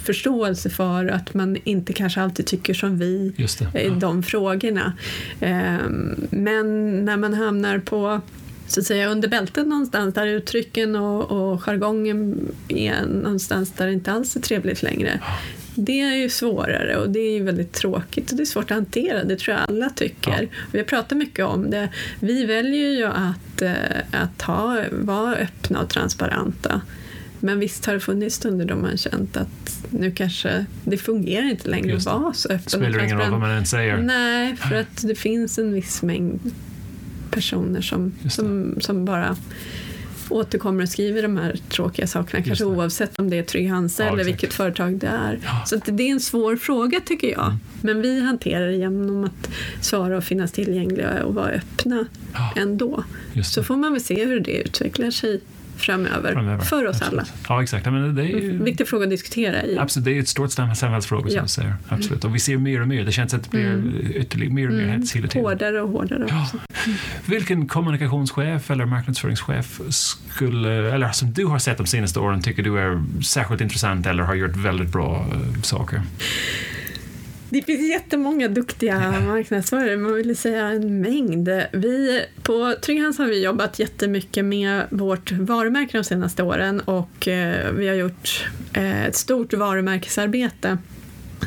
förståelse för att man inte kanske alltid tycker som vi i de frågorna. Ehm, men när man hamnar på så att säga under bältet någonstans där uttrycken och, och jargongen är någonstans där det inte alls är trevligt längre. Det är ju svårare och det är väldigt tråkigt och det är svårt att hantera, det tror jag alla tycker. Ja. Vi har pratat mycket om det. Vi väljer ju att, eh, att ha, vara öppna och transparenta. Men visst har det funnits stunder då man känt att nu kanske det fungerar inte längre att vara så öppen Spelar och transparent. ingen roll vad man än säger. Nej, för att det finns en viss mängd personer som, som, som bara återkommer och skriver de här tråkiga sakerna, kanske oavsett om det är Trygg Hansa ja, eller exakt. vilket företag det är. Ja. Så det är en svår fråga tycker jag. Mm. Men vi hanterar det genom att svara och finnas tillgängliga och vara öppna ja. ändå. Så får man väl se hur det utvecklar sig framöver, framöver. för oss absolut. alla. Ja, exakt. Men det är ju... En viktig fråga att diskutera. I. Absolut, det är ett stort samhällsfråga som ja. du säger. Absolut. Och vi ser mer och mer, det känns att det blir mm. ytterligare mer och mer mm. hela tiden. Hårdare och hårdare ja. Mm. Vilken kommunikationschef eller marknadsföringschef skulle, eller som du har sett de senaste åren tycker du är särskilt intressant eller har gjort väldigt bra uh, saker? Det finns jättemånga duktiga marknadsförare, man vill säga en mängd. Vi, på Trygghans har vi jobbat jättemycket med vårt varumärke de senaste åren och eh, vi har gjort eh, ett stort varumärkesarbete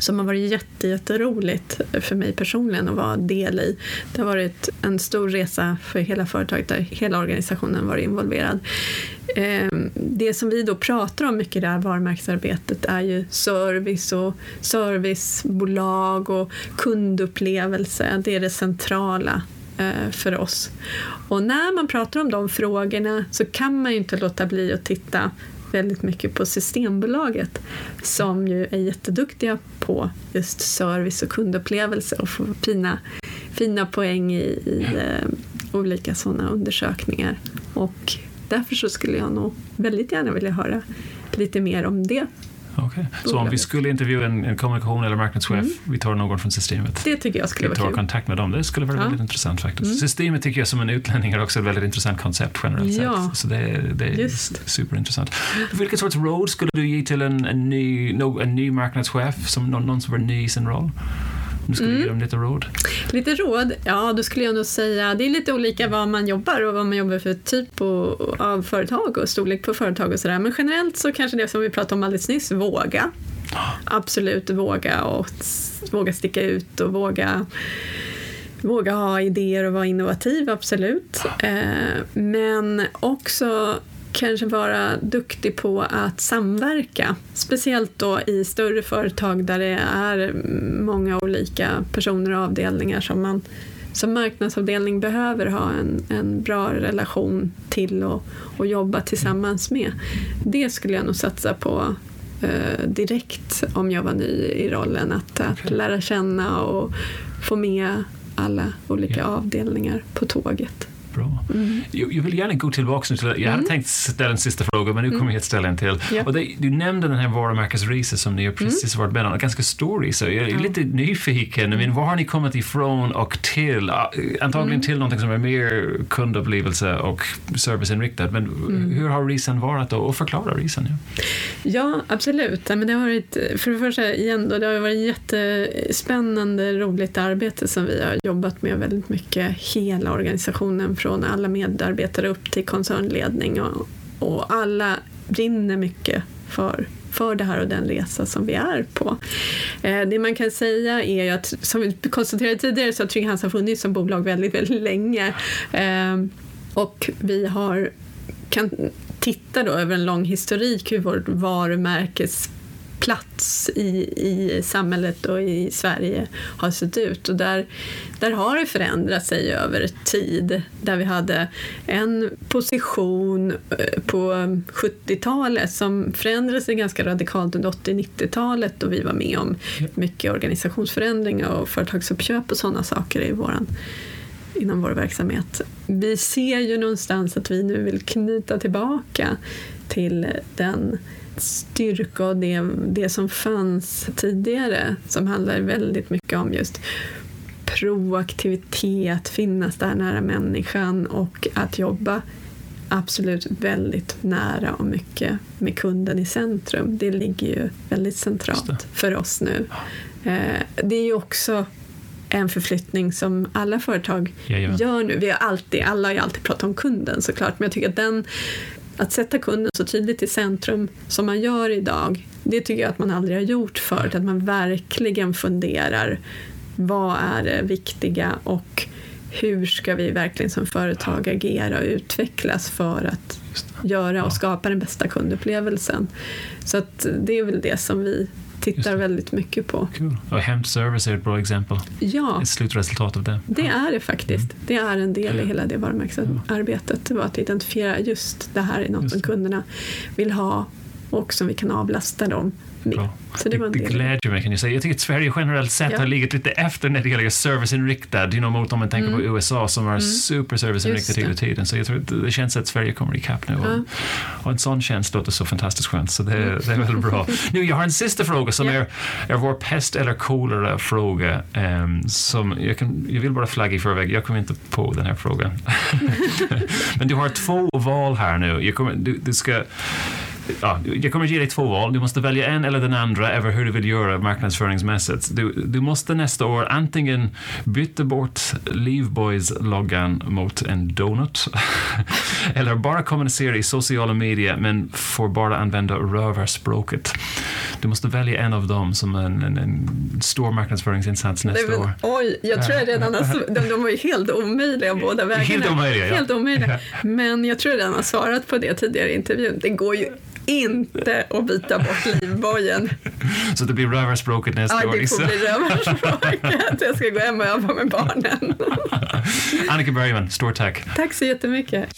som har varit jätte, jätteroligt för mig personligen att vara del i. Det har varit en stor resa för hela företaget där hela organisationen varit involverad. Ehm, det som vi då pratar om mycket i det här varumärkesarbetet är ju service och servicebolag och kundupplevelse. Det är det centrala eh, för oss. Och när man pratar om de frågorna så kan man ju inte låta bli att titta väldigt mycket på Systembolaget som ju är jätteduktiga på just service och kundupplevelse och får fina, fina poäng i, i eh, olika sådana undersökningar. Och därför så skulle jag nog väldigt gärna vilja höra lite mer om det Okay. Så om vi skulle intervjua en, en kommunikation eller marknadschef, mm. vi tar någon från systemet? Det tycker jag skulle vi vara kul. kontakt med dem, det skulle vara ja. väldigt intressant faktiskt. Mm. Systemet tycker jag som en utlänning är också ett väldigt intressant koncept generellt ja. sett. Så det, det är Just. superintressant. Vilken sorts råd skulle du ge till en, en, ny, en ny marknadschef, som någon, någon som är ny i sin roll? Du skulle mm. ge dem lite råd? Lite råd? Ja, då skulle jag nog säga, det är lite olika vad man jobbar och vad man jobbar för typ av företag och storlek på företag och sådär. Men generellt så kanske det som vi pratade om alldeles nyss, våga. Absolut våga och våga sticka ut och våga våga ha idéer och vara innovativ, absolut. Eh, men också kanske vara duktig på att samverka. Speciellt då i större företag där det är många olika personer och avdelningar som man som marknadsavdelning behöver ha en, en bra relation till och, och jobba tillsammans med. Det skulle jag nog satsa på eh, direkt om jag var ny i rollen. Att, att lära känna och få med alla olika avdelningar på tåget. Bra. Mm. Jag, jag, vill gärna gå tillbaka till, jag hade mm. tänkt ställa en sista fråga men nu kommer mm. jag att ställa en till. Ja. Och det, du nämnde den här varumärkesresan som ni har mm. precis varit med om, en ganska stor resa. Jag är lite nyfiken, men var har ni kommit ifrån och till? Antagligen mm. till någonting som är mer kundupplevelse och serviceinriktat, men mm. hur har resan varit då? Och förklara resan. Ja, ja absolut. Men det har varit, för det första igen då, det har varit jättespännande, roligt arbete som vi har jobbat med väldigt mycket, hela organisationen från alla medarbetare upp till koncernledning och, och alla brinner mycket för för det här och den resa som vi är på. Eh, det man kan säga är ju att, som vi konstaterade tidigare, så har Trygg Hansa funnits som bolag väldigt, väldigt länge. Eh, och vi har, kan titta då över en lång historik hur vårt varumärkes plats i, i samhället och i Sverige har sett ut. Och där, där har det förändrat sig över tid. Där vi hade en position eh, på 70-talet som förändrade sig ganska radikalt under 80-90-talet och vi var med om mycket organisationsförändringar och företagsuppköp och sådana saker i våran inom vår verksamhet. Vi ser ju någonstans att vi nu vill knyta tillbaka till den styrka och det, det som fanns tidigare som handlar väldigt mycket om just proaktivitet, finnas där nära människan och att jobba absolut väldigt nära och mycket med kunden i centrum. Det ligger ju väldigt centralt för oss nu. Eh, det är ju också en förflyttning som alla företag Jajamän. gör nu. Vi har alltid, alla har ju alltid pratat om kunden såklart, men jag tycker att den att sätta kunden så tydligt i centrum som man gör idag, det tycker jag att man aldrig har gjort förut. Att man verkligen funderar, vad är det viktiga och hur ska vi verkligen som företag agera och utvecklas för att göra och skapa den bästa kundupplevelsen. Så att det är väl det som vi tittar väldigt mycket på. Cool. Och hemservice är ett bra exempel. Ja, Ett slutresultat av det. det är det faktiskt. Det är en del i hela det varumärkesarbetet. Det var att identifiera just det här är något som kunderna vill ha och som vi kan avlasta dem Så det var det del. glädjer mig kan jag säga. Jag tycker att Sverige generellt sett Ja. har legat lite efter när det gäller serviceinriktad, you know, mot om man tänker Mm. på USA som var super serviceinriktad Just det. hela tiden. Så jag tror att det känns att Sverige kommer ikapp nu. Och, och en sån tjänst låter så fantastiskt skönt, så det, det är väldigt bra. Nu, jag har en sista fråga som Ja. är, är vår pest eller kolera fråga. ehm, som jag, kan, jag vill bara flagga i förväg, jag kommer inte på den här frågan. Men du har två val här nu. Kommer, du, du ska Ja, jag kommer ge dig två val. Du måste välja en eller den andra över hur du vill göra marknadsföringsmässigt. Du, du måste nästa år antingen byta bort Leaveboys-loggan mot en donut eller bara kommunicera i sociala medier men får bara använda rövarspråket. Du måste välja en av dem som en, en, en stor marknadsföringsinsats nästa väl- år. Oj, jag tror jag redan har, de, de var ju helt omöjliga båda vägarna. Helt omöjliga, ja. Helt omöjliga. Men jag tror jag redan har svarat på det tidigare i intervjun. Det går ju inte att byta bort livbojen. Så det blir rövarspråket nästa Ja, år. det får bli rövarspråket. Jag ska gå hem och öva med barnen. Annika Bergman, stort tack. Tack så jättemycket.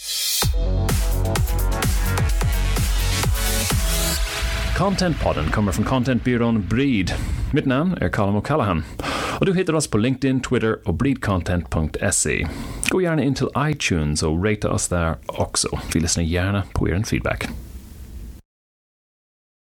Contentpodden kommer från contentbyrån Breed. Mitt namn är Colin O'Callaghan och du hittar oss på LinkedIn, Twitter och breedcontent.se. Gå gärna in till iTunes och rata oss där också. Vi lyssnar gärna på er feedback.